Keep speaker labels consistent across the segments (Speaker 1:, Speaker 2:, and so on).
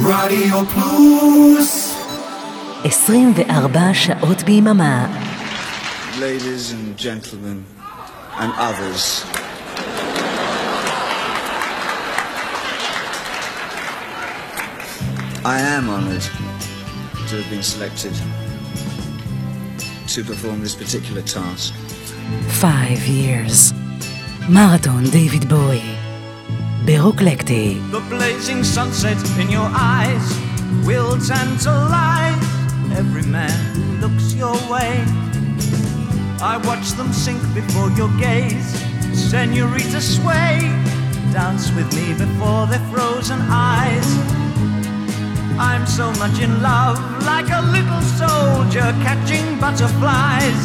Speaker 1: רדיו פלוס
Speaker 2: 24 שעות ביממה.
Speaker 3: Ladies and gentlemen and others. I am honored to have been selected to perform this particular task.
Speaker 2: Five years. מרתון דיוויד בוי. ברוקלקטי.
Speaker 4: The blazing sunset in your eyes will tantalize every man who looks your way. I watch them sink before your gaze. Senorita sway, dance with me before their frozen eyes. I'm so much in love, like a little soldier catching butterflies.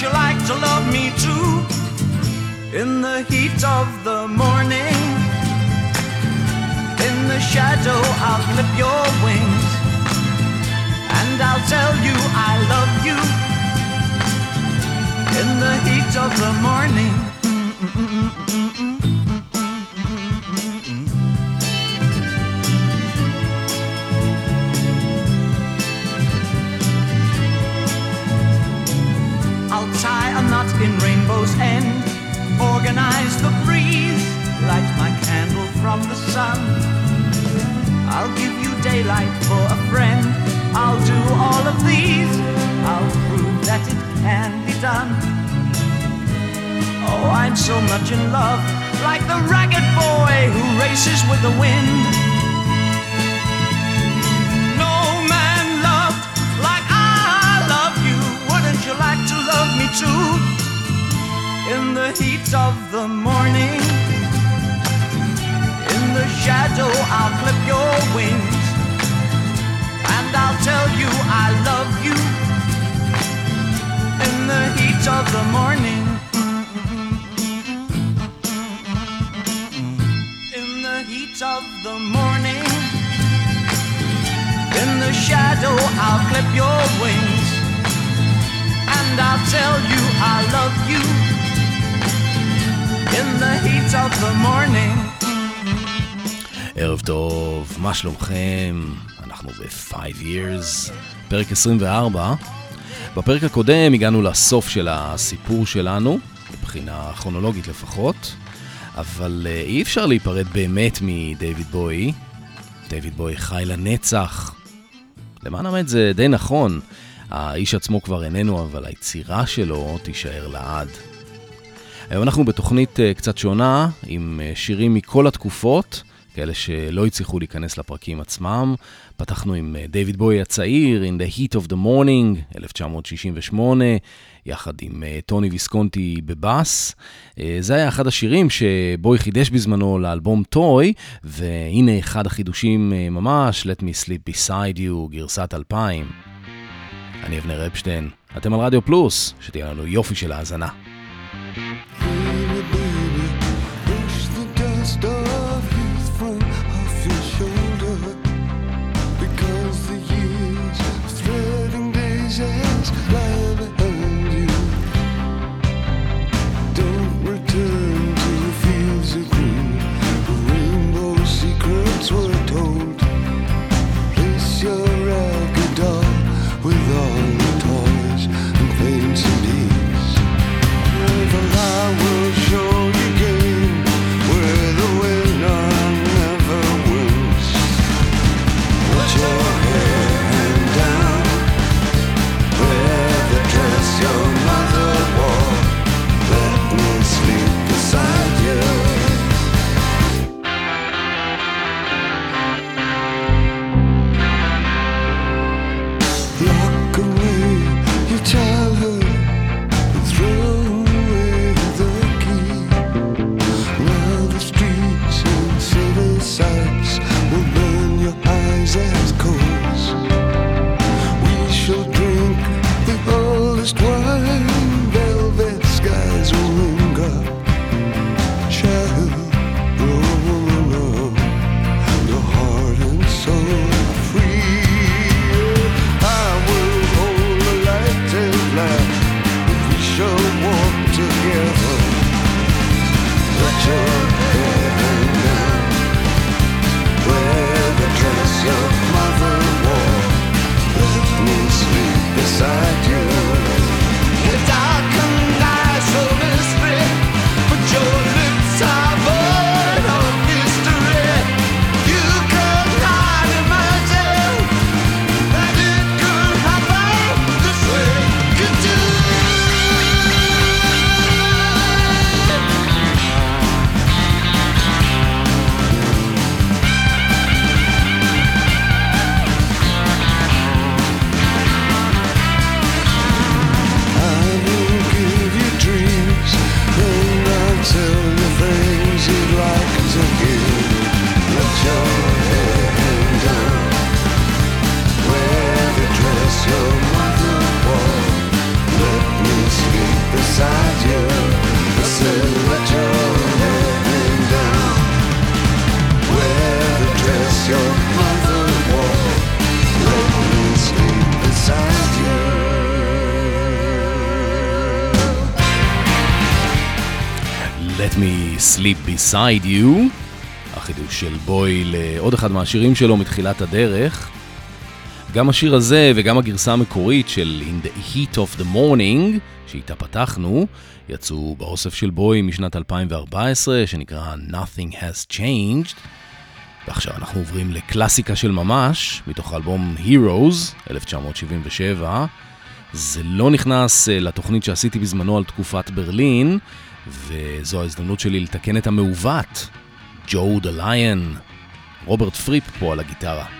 Speaker 4: You like to love me too? In the heat of the morning, in the shadow, I'll clip your wings. And I'll tell you I love you. In the heat of the morning. Organize the breeze, light my candle from the sun. I'll give you daylight for a friend. I'll do all of these. I'll prove that it can be done. Oh, I'm so much in love, like the ragged boy who races with the wind. Heat of the morning, in the shadow, I'll clip your wings. And I'll tell you I love you. In the heat of the morning. In the heat of the morning. In the shadow, I'll clip your wings. And I'll tell you I love you.
Speaker 5: ערב טוב, מה שלומכם? אנחנו ב-5 years, פרק 24. בפרק הקודם הגענו לסוף של הסיפור שלנו, מבחינה כרונולוגית לפחות, אבל אה, אי אפשר להיפרד באמת מדייוויד בוי. דייוויד בוי חי לנצח. למען האמת זה די נכון, האיש עצמו כבר איננו, אבל היצירה שלו תישאר לעד. היום אנחנו בתוכנית אה, קצת שונה, עם אה, שירים מכל התקופות, כאלה שלא הצליחו להיכנס לפרקים עצמם. פתחנו עם אה, דיוויד בוי הצעיר, In the Heat of the Morning, 1968, יחד עם טוני ויסקונטי בבאס. זה היה אחד השירים שבוי חידש בזמנו לאלבום טוי, והנה אחד החידושים ממש, Let me sleep beside you, גרסת 2000. אני אבנר אפשטיין, אתם על רדיו פלוס, שתהיה לנו יופי של האזנה.
Speaker 6: The Sleep Beside You,
Speaker 5: החידוש של בוי לעוד אחד מהשירים שלו מתחילת הדרך. גם השיר הזה וגם הגרסה המקורית של In the Heat of the Morning, שאיתה פתחנו, יצאו באוסף של בוי משנת 2014, שנקרא Nothing Has Changed. ועכשיו אנחנו עוברים לקלאסיקה של ממש, מתוך האלבום Heroes, 1977. זה לא נכנס אה, לתוכנית שעשיתי בזמנו על תקופת ברלין, וזו ההזדמנות שלי לתקן את המעוות. ג'ו דה ליון, רוברט פריפ פה על הגיטרה.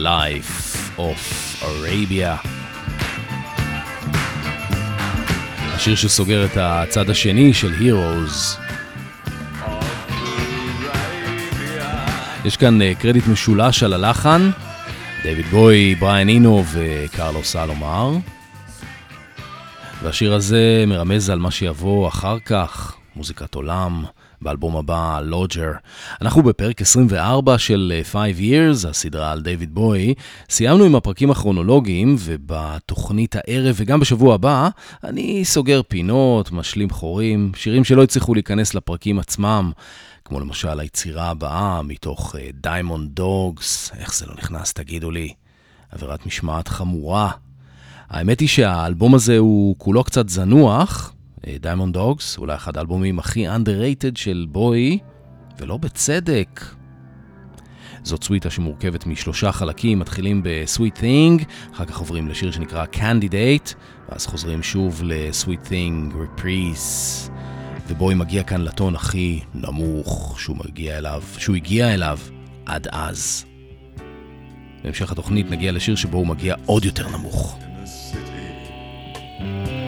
Speaker 5: Life of Arabia. השיר שסוגר את הצד השני של Heroes. יש כאן אה, קרדיט משולש על הלחן, דייוויד בוי, בריאן אינו וקרלוס סלומר. והשיר הזה מרמז על מה שיבוא אחר כך, מוזיקת עולם. באלבום הבא, לוג'ר. אנחנו בפרק 24 של 5 אה, Years, הסדרה על דיוויד בוי. סיימנו עם הפרקים הכרונולוגיים, ובתוכנית הערב וגם בשבוע הבא, אני סוגר פינות, משלים חורים, שירים שלא הצליחו להיכנס לפרקים עצמם. כמו למשל היצירה הבאה מתוך דיימונד uh, דוגס, איך זה לא נכנס, תגידו לי. עבירת משמעת חמורה. האמת היא שהאלבום הזה הוא כולו קצת זנוח, דיימונד דוגס, אולי אחד האלבומים הכי underrated של בוי, ולא בצדק. זאת סוויטה שמורכבת משלושה חלקים, מתחילים ב-Sweet Thing, אחר כך עוברים לשיר שנקרא Candidate, ואז חוזרים שוב ל-Sweet Thing, Reprise. ובוי מגיע כאן לטון הכי נמוך שהוא מגיע אליו, שהוא הגיע אליו עד אז. בהמשך התוכנית נגיע לשיר שבו הוא מגיע עוד יותר נמוך.
Speaker 7: some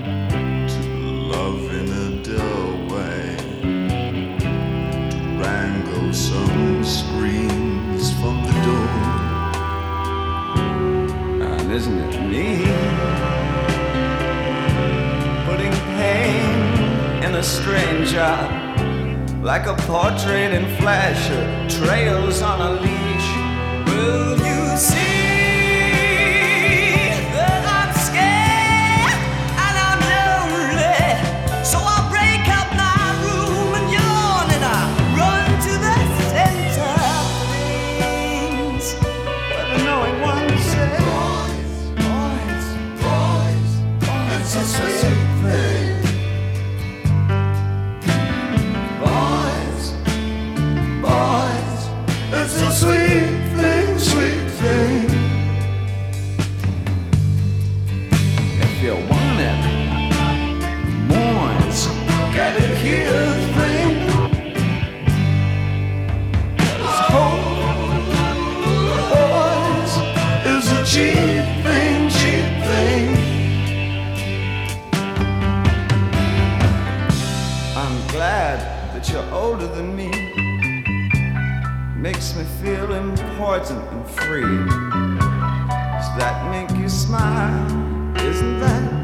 Speaker 6: isn't it me? Putting pain in a stranger, like a portrait in flesh, trails on a leash. Important and free. Does that make you smile? Isn't that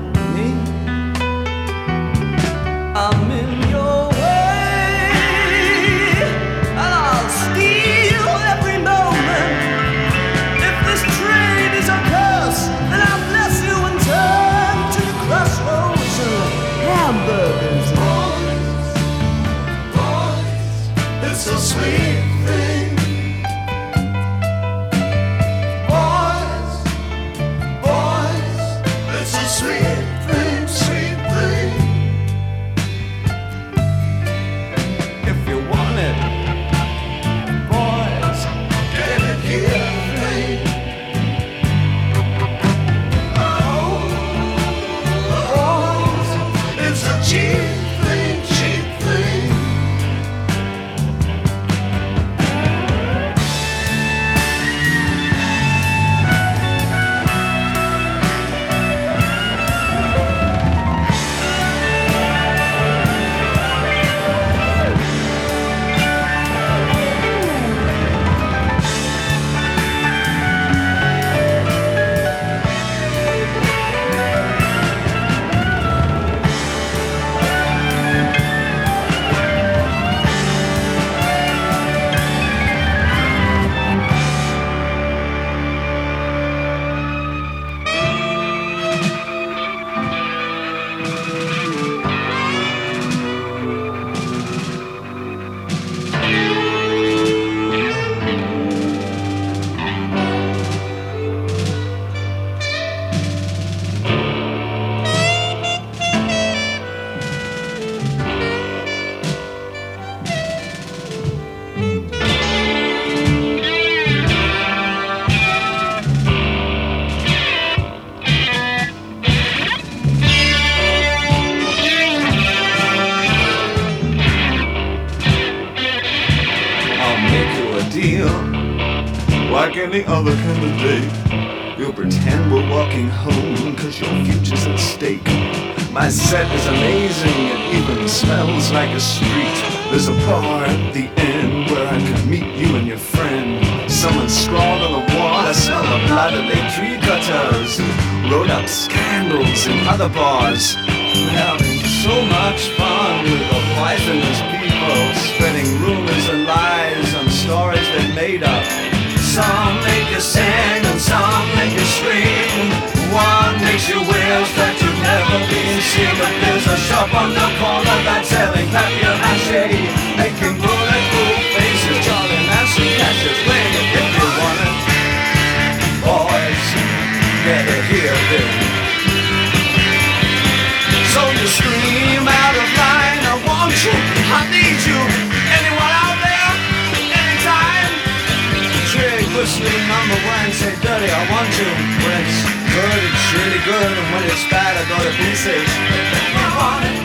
Speaker 6: street. There's a bar at the end where I can meet you and your friend. Someone scrawled on the wall, I smell the blood of their tree cutters. Wrote up scandals in other bars. Having so much fun with the poisonous people, spreading rumors and lies on stories they made up. Some make you sing and some make you scream. One makes you wish that you've never been seen. But there's a shop on the corner that's selling papier mache, making bulletproof faces. Charlie Manson Cassius Clay it if you want it. Boys, it here then. So you scream out of line, I want you, I need you. Anyone out there? Anytime? Trig whistling number one, say dirty, I want you. When it's good, it's really good, and when it's bad, I go to pieces. I want it.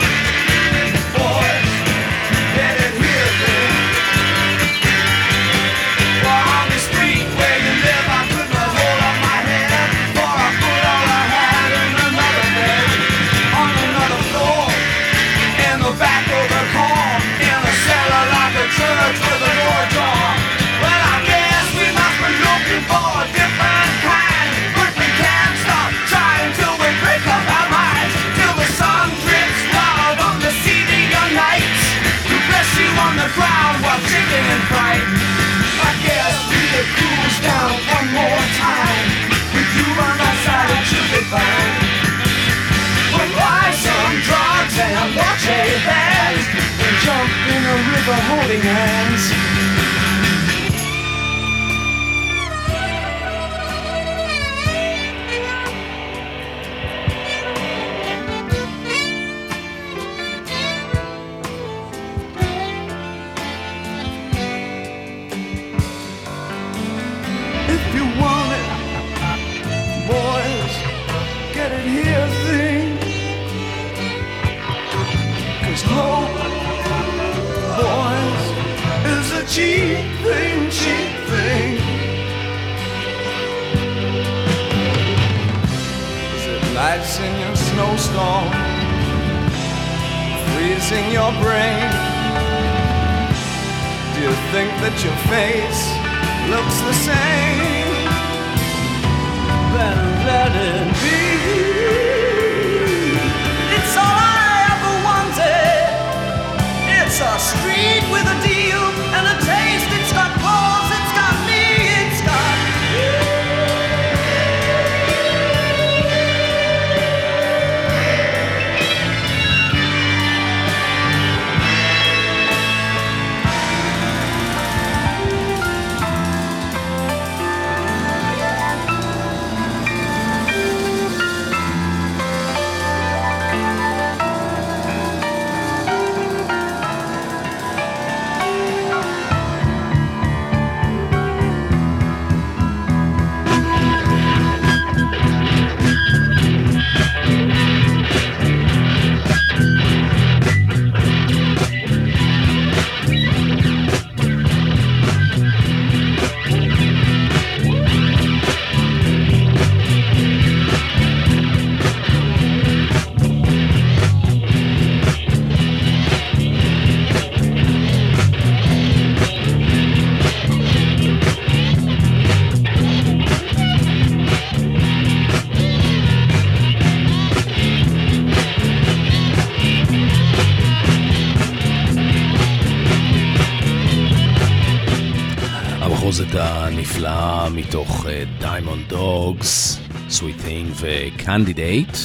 Speaker 5: מתוך דיימונד דוגס, סוויט תינג וקנדידייט.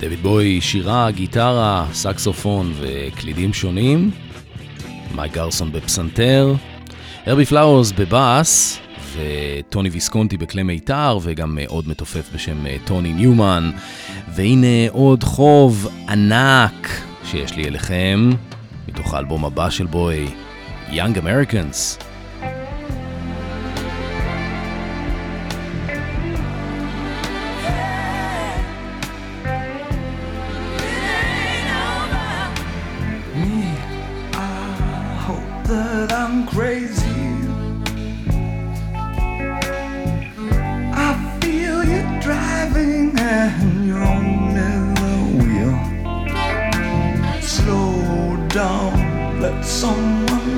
Speaker 5: דויד בוי שירה, גיטרה, סקסופון וקלידים שונים. מייק גרסון בפסנתר. הרבי פלאורס בבאס. וטוני ויסקונטי בכלי מיתר, וגם עוד מתופף בשם טוני ניומן. והנה עוד חוב ענק שיש לי אליכם, מתוך האלבום הבא של בוי, Young Americans.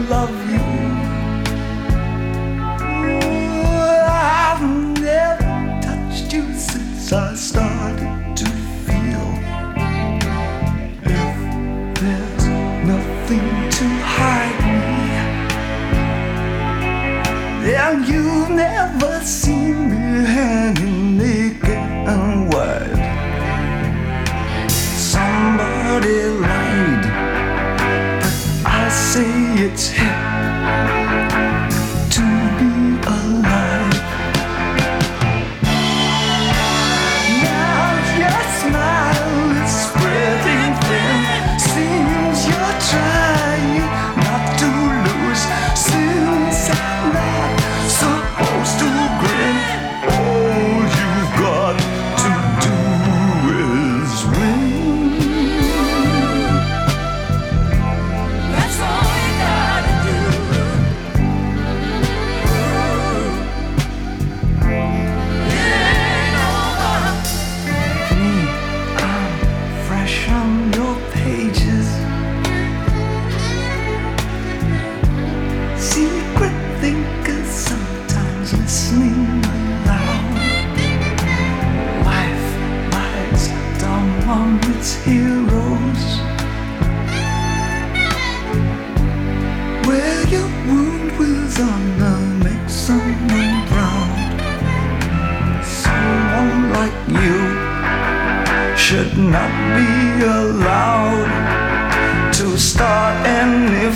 Speaker 6: love you. Ooh, I've never touched you since I started to feel. If there's nothing to hide me, then you've never seen me. not be allowed to start any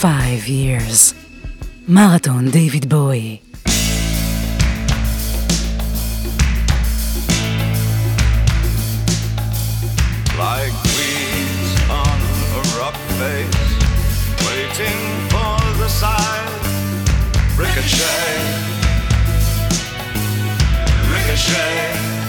Speaker 2: five years. Marathon David Bowie.
Speaker 8: Like weeds on a rock face, waiting for the. Ricochet, ricochet.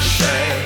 Speaker 8: Shame.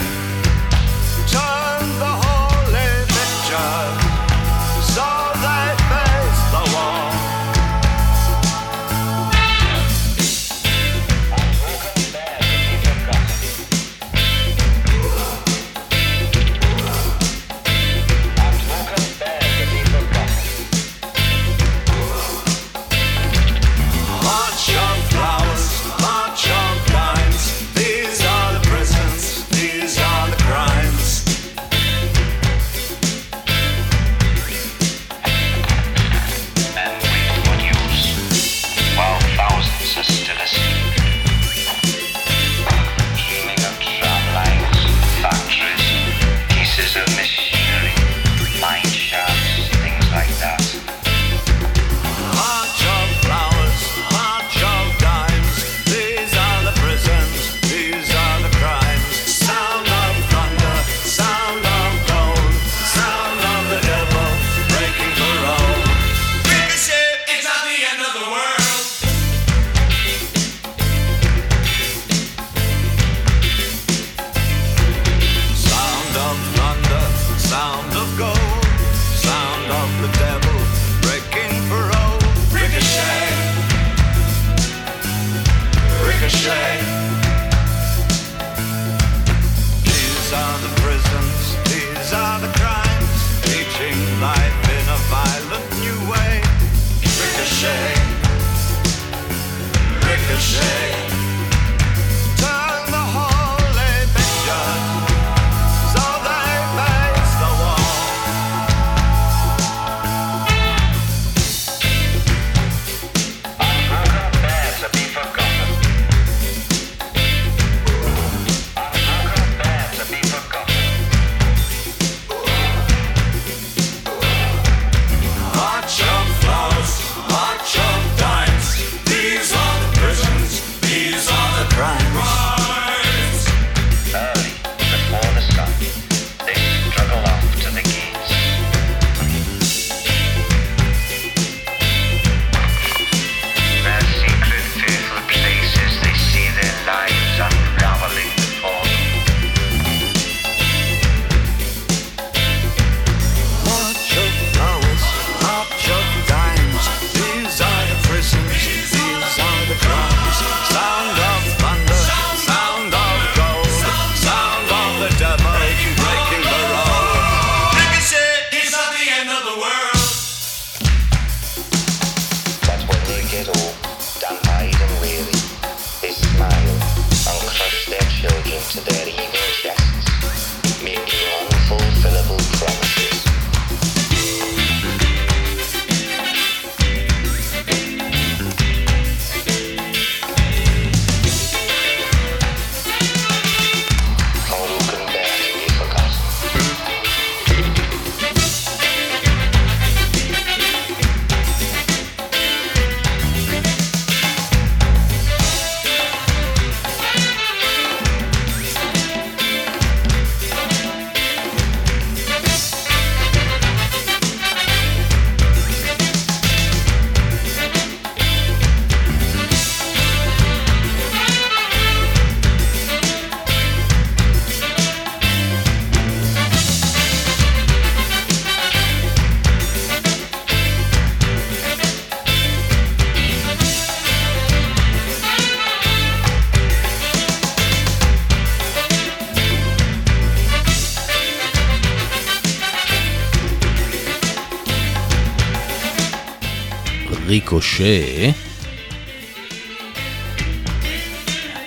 Speaker 5: ריקושה.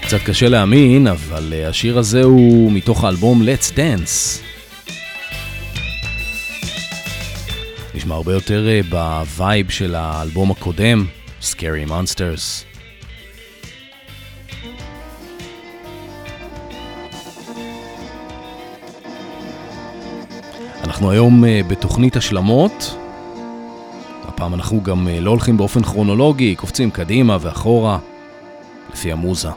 Speaker 5: קצת קשה להאמין, אבל אה, השיר הזה הוא מתוך האלבום Let's Dance. נשמע הרבה יותר אה, בווייב של האלבום הקודם, Scary Monsters. אנחנו היום אה, בתוכנית השלמות. הפעם אנחנו גם לא הולכים באופן כרונולוגי, קופצים קדימה ואחורה, לפי המוזה.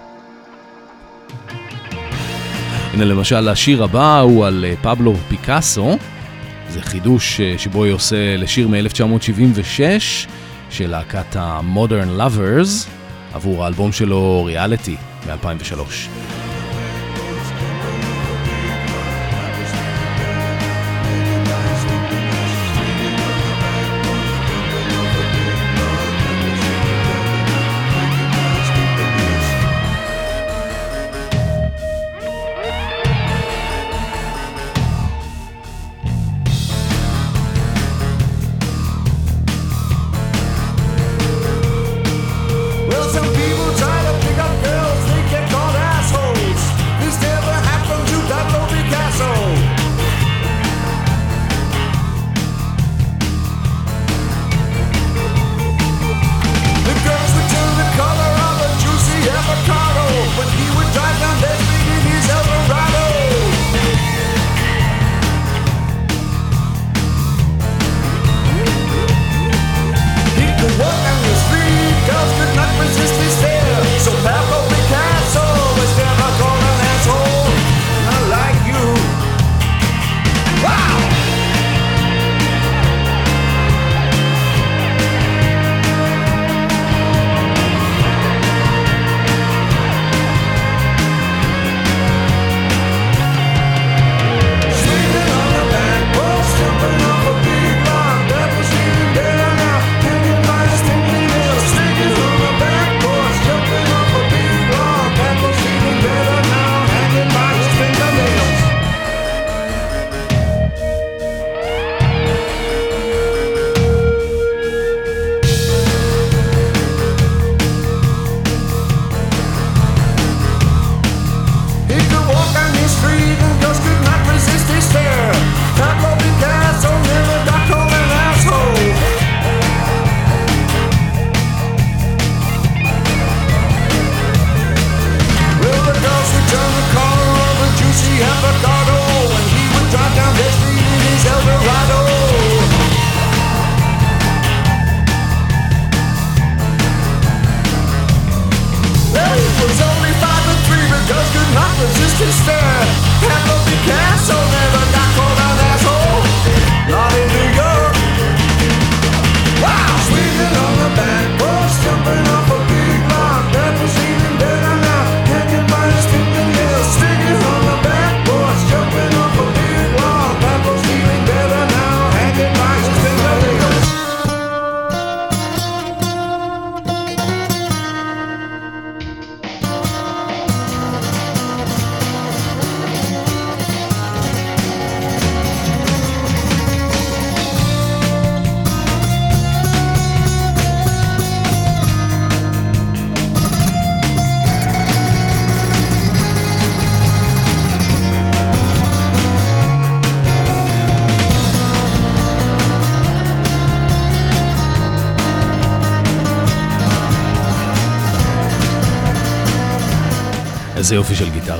Speaker 5: הנה למשל השיר הבא הוא על אה, פבלו פיקאסו, זה חידוש אה, שבו היא עושה לשיר מ-1976 של להקת ה-Modern Lovers עבור האלבום שלו ריאליטי מ-2003.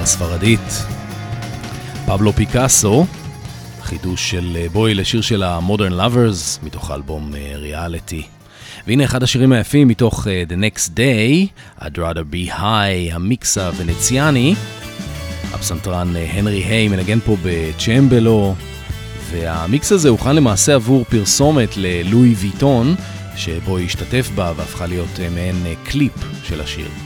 Speaker 5: של גיטרה ספרדית. פבלו פיקאסו, חידוש של אה, בוי לשיר של ה-Modern Lovers, מתוך האלבום ריאליטי. אה, והנה אחד השירים היפים מתוך uh, The Next Day, I'd rather be high, המיקס הוונציאני. הפסנתרן הנרי היי מנגן פה בצ'מבלו, והמיקס הזה הוכן למעשה עבור פרסומת ללואי ויטון, שבו היא השתתף בה והפכה להיות מעין קליפ של השיר.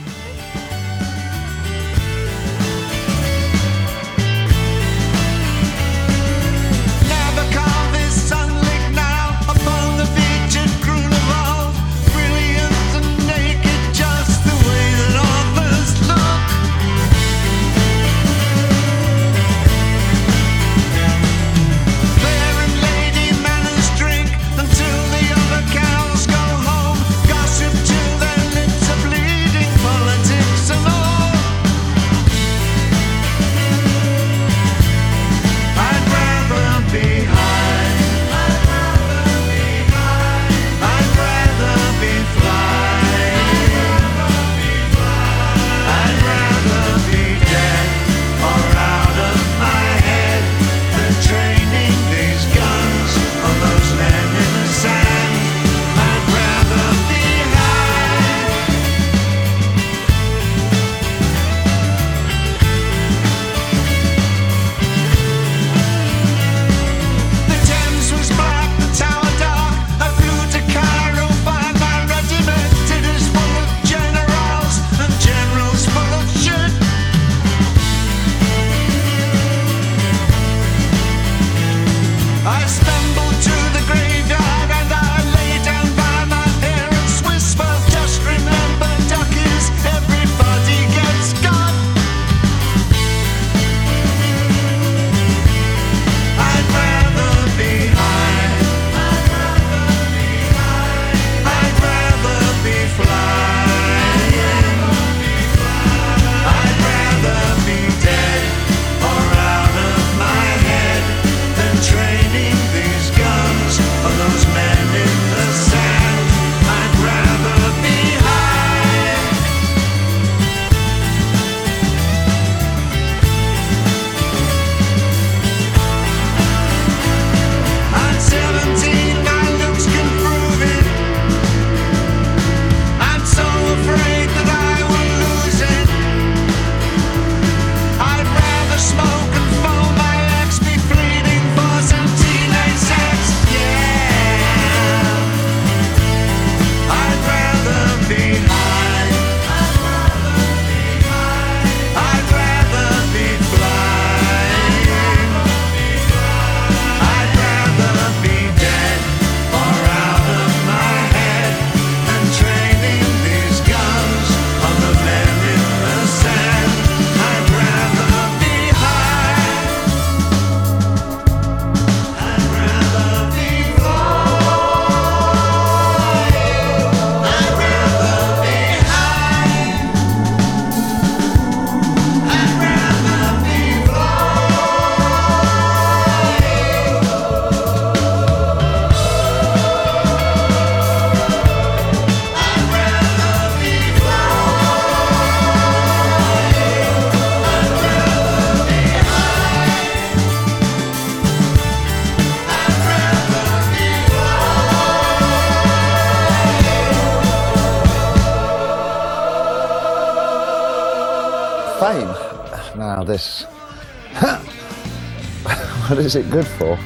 Speaker 9: Is it good for?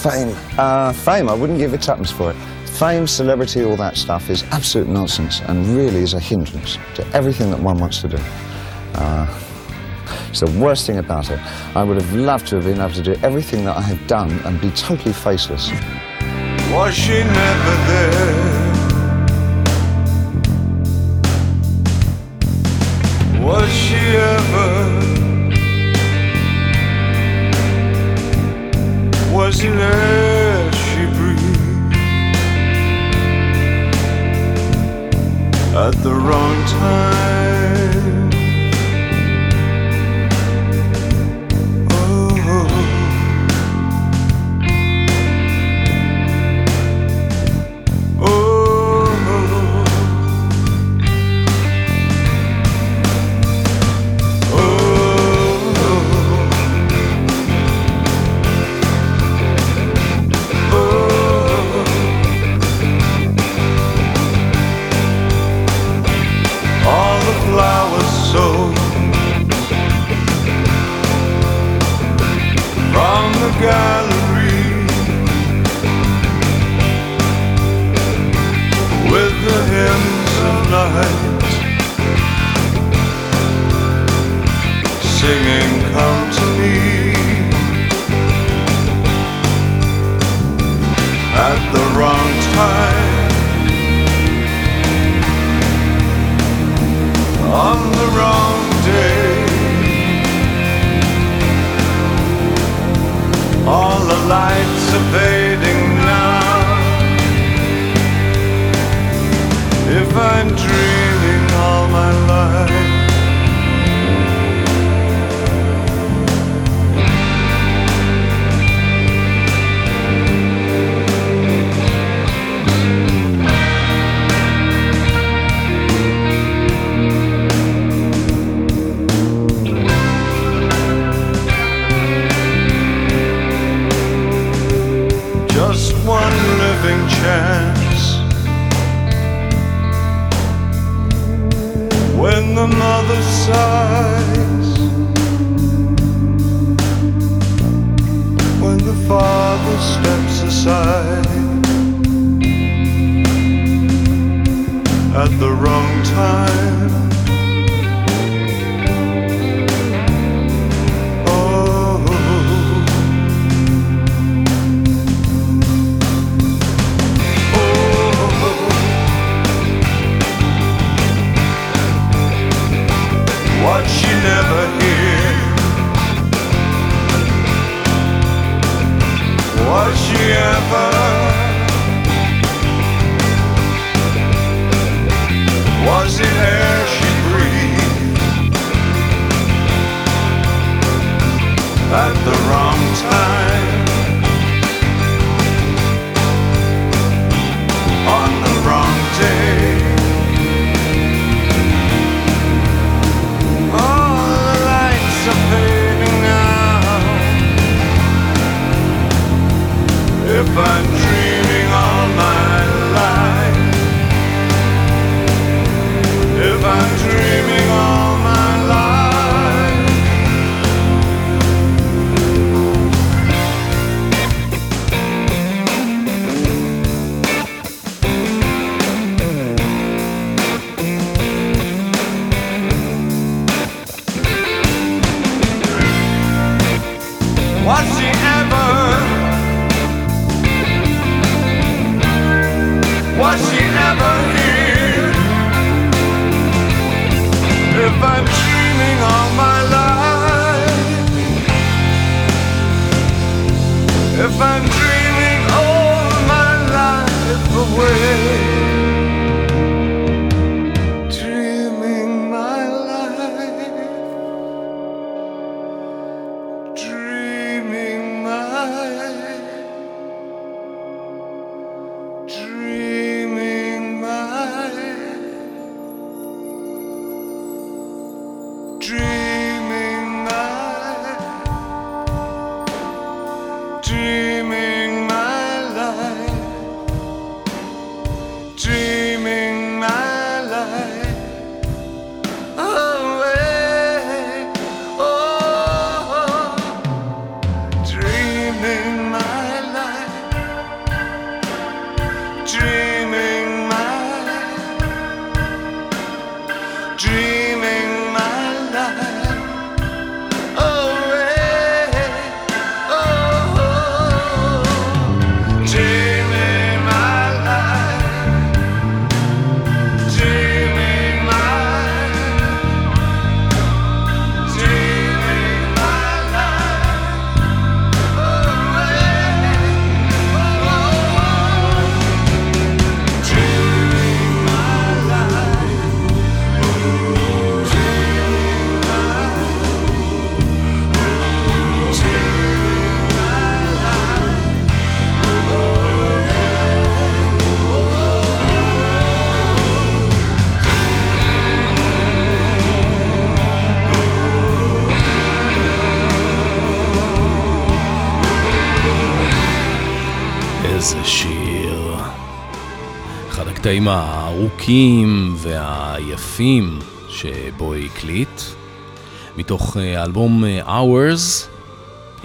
Speaker 9: fame. Uh, fame, I wouldn't give a tuppence for it. Fame, celebrity, all that stuff is absolute nonsense and really is a hindrance to everything that one wants to do. Uh, it's the worst thing about it. I would have loved to have been able to do everything that I have done and be totally faceless.
Speaker 6: Was she never there? She at the wrong time? The mother sighs, when the father steps aside at the wrong time. Was she ever? Was it air she breathed At the wrong time If if
Speaker 5: הקטעים הארוכים והיפים שבו הקליט, מתוך אה, האלבום אה, Hours,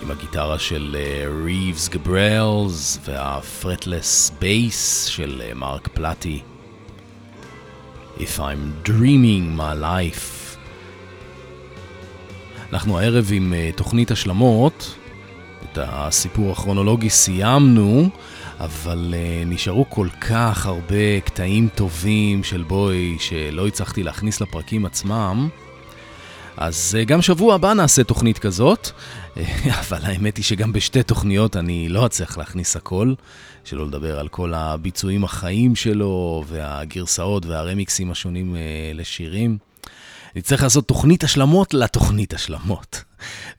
Speaker 5: עם הגיטרה של ריבס גבריאלס והפרטלס בייס של אה, מרק פלטי. If I'm dreaming my life. אנחנו הערב עם אה, תוכנית השלמות. את הסיפור הכרונולוגי סיימנו, אבל uh, נשארו כל כך הרבה קטעים טובים של בוי שלא הצלחתי להכניס לפרקים עצמם. אז uh, גם שבוע הבא נעשה תוכנית כזאת, uh, אבל האמת היא שגם בשתי תוכניות אני לא אצליח להכניס הכל, שלא לדבר על כל הביצועים החיים שלו והגרסאות והרמיקסים השונים uh, לשירים. נצטרך לעשות תוכנית השלמות לתוכנית השלמות.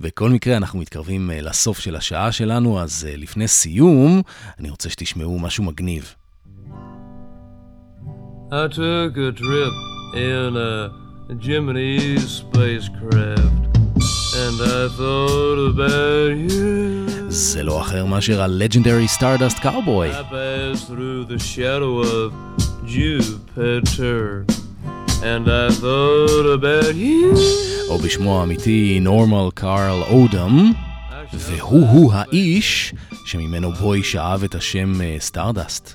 Speaker 5: בכל מקרה, אנחנו מתקרבים אה, לסוף של השעה שלנו, אז אה, לפני סיום, אני רוצה שתשמעו משהו מגניב.
Speaker 10: I took a trip in a Gemini spacecraft, and I thought about you.
Speaker 5: זה לא אחר מאשר ה-Legendary Stardust Cowboy.
Speaker 10: I passed through the shadow of Jupiter, And I thought about you.
Speaker 5: או בשמו האמיתי, נורמן קארל אודם. והוא-הוא האיש שממנו בואי שאב את השם סטארדסט.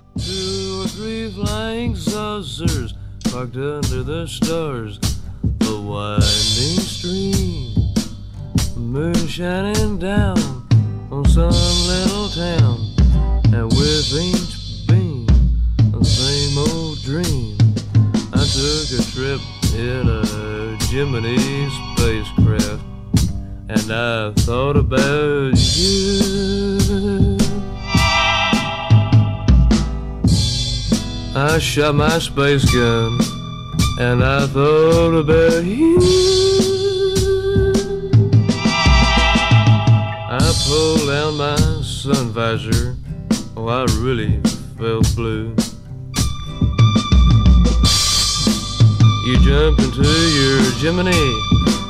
Speaker 10: And with each beam, the same old dream. Took a trip in a Gemini spacecraft, and I thought about you. I shot my space gun and I thought about you. I pulled down my sun visor. Oh, I really felt blue. You jump into your Gemini.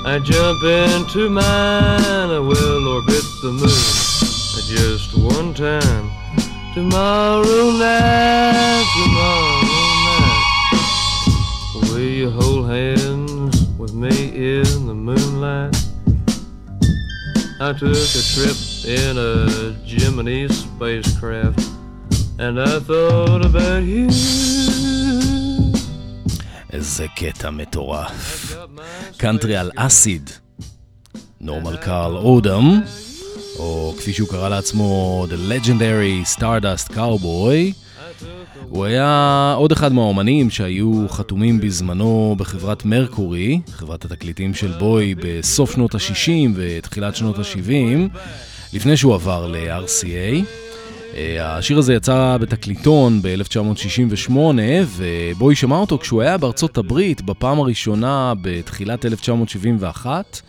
Speaker 10: I jump into mine. I will orbit the moon I just one time. Tomorrow night, tomorrow night, will you hold hands with me in the moonlight? I took a trip in a Gemini spacecraft, and I thought about you.
Speaker 5: איזה קטע מטורף. קאנטרי על אסיד. נורמל קארל אודם, או כפי שהוא קרא לעצמו, The Legendary Stardust Cowboy. הוא היה עוד אחד מהאומנים שהיו חתומים בזמנו בחברת מרקורי, חברת התקליטים של בוי, בסוף שנות ה-60 ותחילת שנות ה-70, לפני שהוא עבר ל-RCA. אה, השיר הזה יצא בתקליטון ב-1968, ובוי שמע אותו כשהוא היה בארצות הברית בפעם הראשונה בתחילת 1971,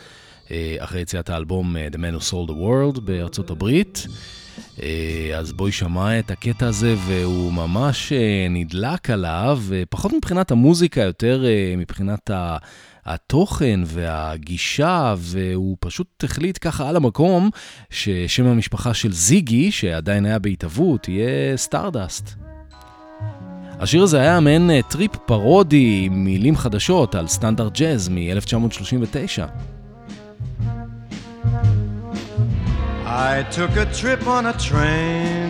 Speaker 5: אה, אחרי יציאת האלבום אה, The Man Who Sold the World בארצות הברית. אז בוי שמע את הקטע הזה והוא ממש נדלק עליו, פחות מבחינת המוזיקה, יותר מבחינת ה... התוכן והגישה, והוא פשוט החליט ככה על המקום ששם המשפחה של זיגי, שעדיין היה בהתהוות, יהיה סטארדסט. השיר הזה היה מעין טריפ פרודי מילים חדשות על סטנדרט ג'אז מ-1939.
Speaker 11: I took a trip on a train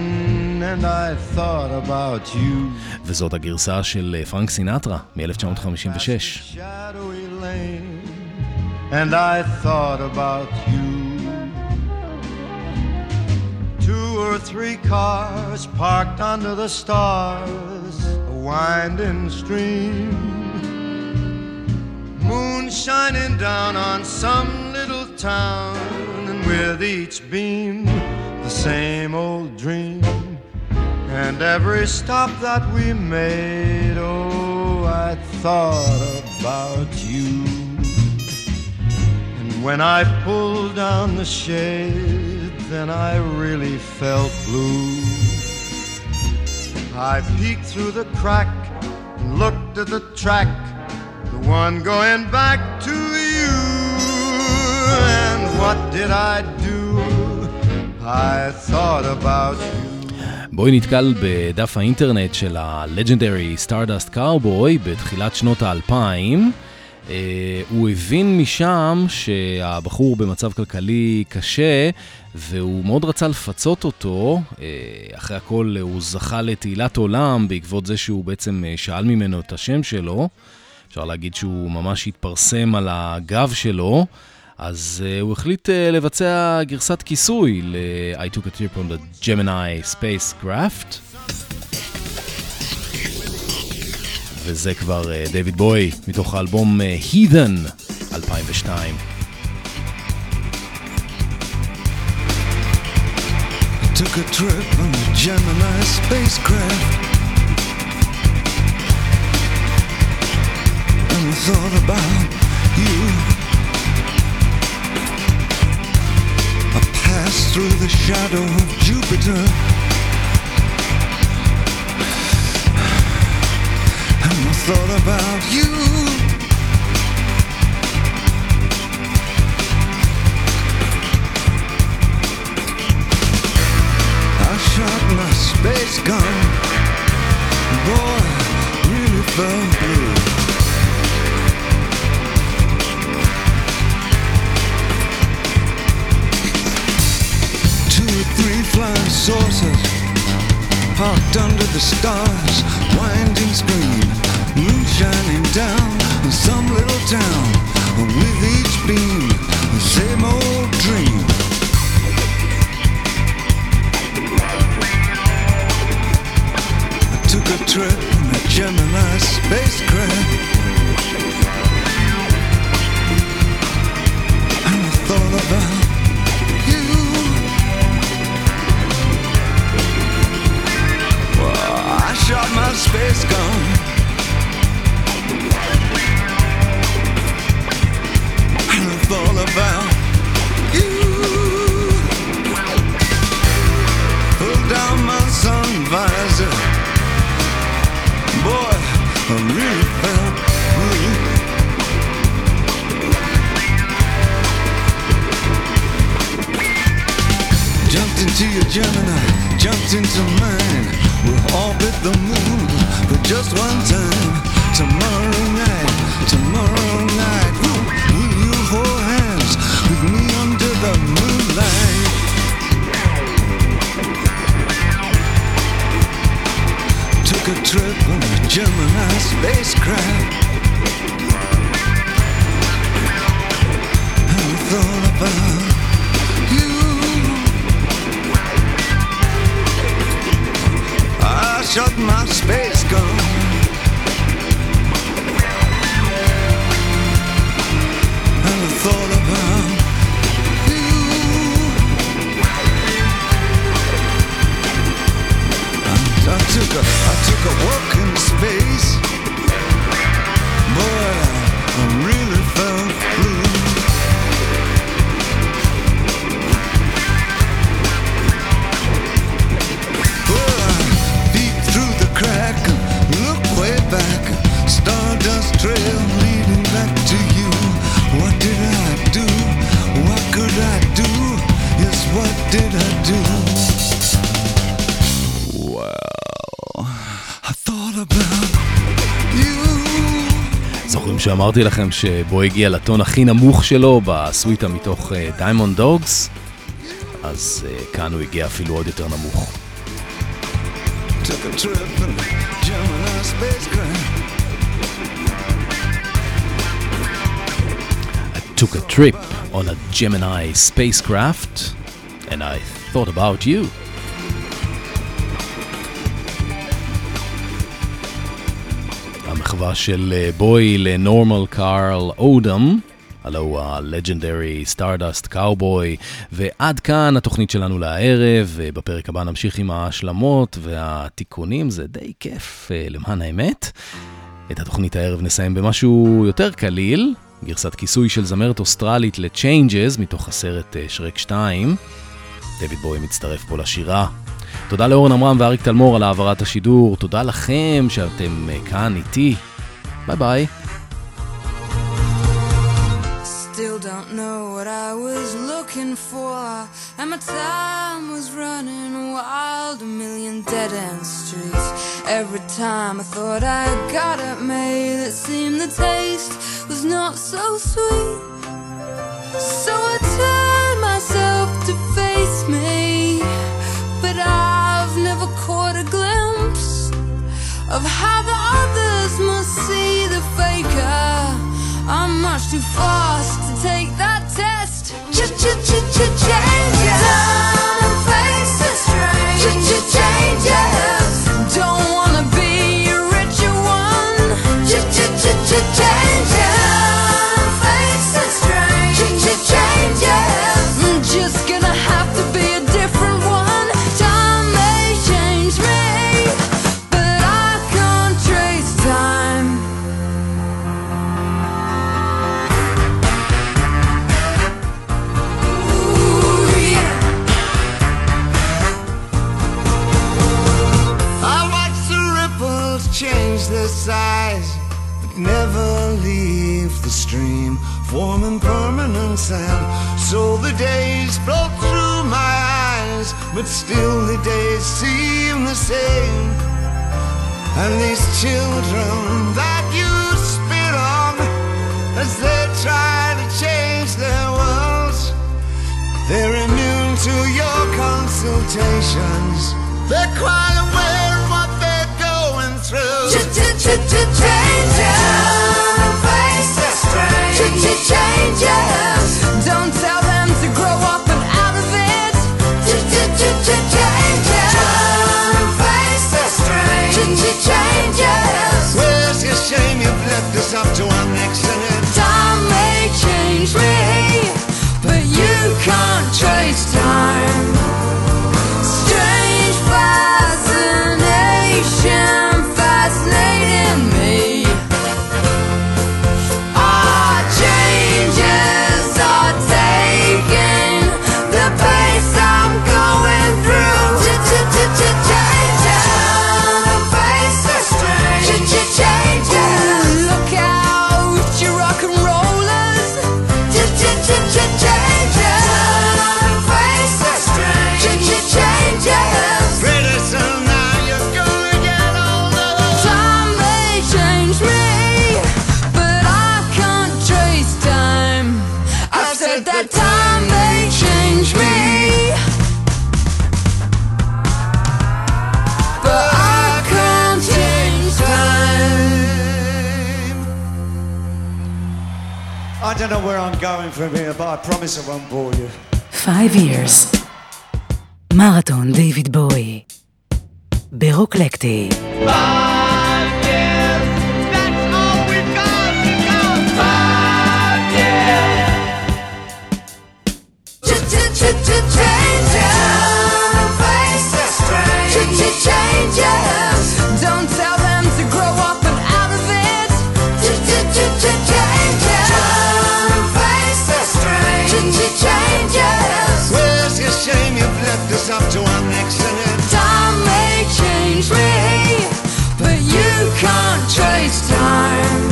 Speaker 11: and I thought about you.
Speaker 5: וזאת הגרסה של אה, פרנק סינטרה מ-1956.
Speaker 11: And I thought about you. Two or three cars parked under the stars, a winding stream. Moon shining down on some little town, and with each beam, the same old dream. And every stop that we made, oh, I thought about you. And when I pulled down the shade, then I really felt blue. I peeked through the crack and looked at the track, the one going back to you. And what did I do? I thought about you.
Speaker 5: בואי נתקל בדף האינטרנט של ה-Legendary Stardust Cowboy בתחילת שנות האלפיים. Uh, הוא הבין משם שהבחור במצב כלכלי קשה והוא מאוד רצה לפצות אותו. Uh, אחרי הכל הוא זכה לתהילת עולם בעקבות זה שהוא בעצם uh, שאל ממנו את השם שלו. אפשר להגיד שהוא ממש התפרסם על הגב שלו. אז uh, הוא החליט uh, לבצע גרסת כיסוי ל-I took a trip on the Gemini Spacecraft. וזה כבר uh, דייוויד בוי מתוך האלבום uh, Heathen 2002.
Speaker 6: Took a trip on the Gemini spacecraft. And I thought about you. Through the shadow of Jupiter. And I thought about you. I shot my space gun. Boy, really felt blue. Three flying saucers parked under the stars, winding screen, moon shining down in some little town. With each beam, the same old dream. I took a trip in a Gemini spacecraft. And I thought about shot my space gun. And I thought about you. Pulled down my sun visor. Boy, I really felt blue. Jumped into your Gemini, jumped into mine. Orbit the moon for just one time. Tomorrow night, tomorrow night. Will, will you hold hands with me under the moonlight? Took a trip on a Gemini spacecraft.
Speaker 5: שאמרתי לכם שבו הגיע לטון הכי נמוך שלו בסוויטה מתוך דיימונד דוגס? אז uh, כאן הוא הגיע אפילו עוד יותר נמוך.
Speaker 6: Took a trip
Speaker 5: on a Gemini spacecraft, and I thought about you. המחווה של אה, בוי לנורמל קארל אודם, הלו הוא ה-Legendary Stardust Cowboy, ועד כאן התוכנית שלנו לערב, בפרק הבא נמשיך עם ההשלמות והתיקונים, זה די כיף אה, למען האמת. את התוכנית הערב נסיים במשהו יותר קליל, גרסת כיסוי של זמרת אוסטרלית ל-Changes מתוך הסרט אה, שרק 2. דויד בוי מצטרף פה לשירה. תודה לאורן עמרם ואריק תלמור על העברת השידור, תודה לכם שאתם כאן איתי. Bye bye.
Speaker 4: Still don't know what I was looking for. And my time was running wild, a million dead end streets. Every time I thought I got it made, it seemed the taste was not so sweet. So I turned myself to face me, but I've never caught a glimpse of how the I'm much too fast to take that test. Ch-ch-ch-ch-changes. Don't face
Speaker 11: forming permanent sand. So the days flow through my eyes, but still the days seem the same. And these children that you spit on as they try to change their worlds, they're immune to your consultations. They're quite aware of what they're going through.
Speaker 4: Changes. Don't
Speaker 12: don't know where I'm going from here, but I promise I won't bore you.
Speaker 2: Five years. מרתון דיוויד בואי. ברוקלקטי.
Speaker 4: Changes. Don't But you can't trace time.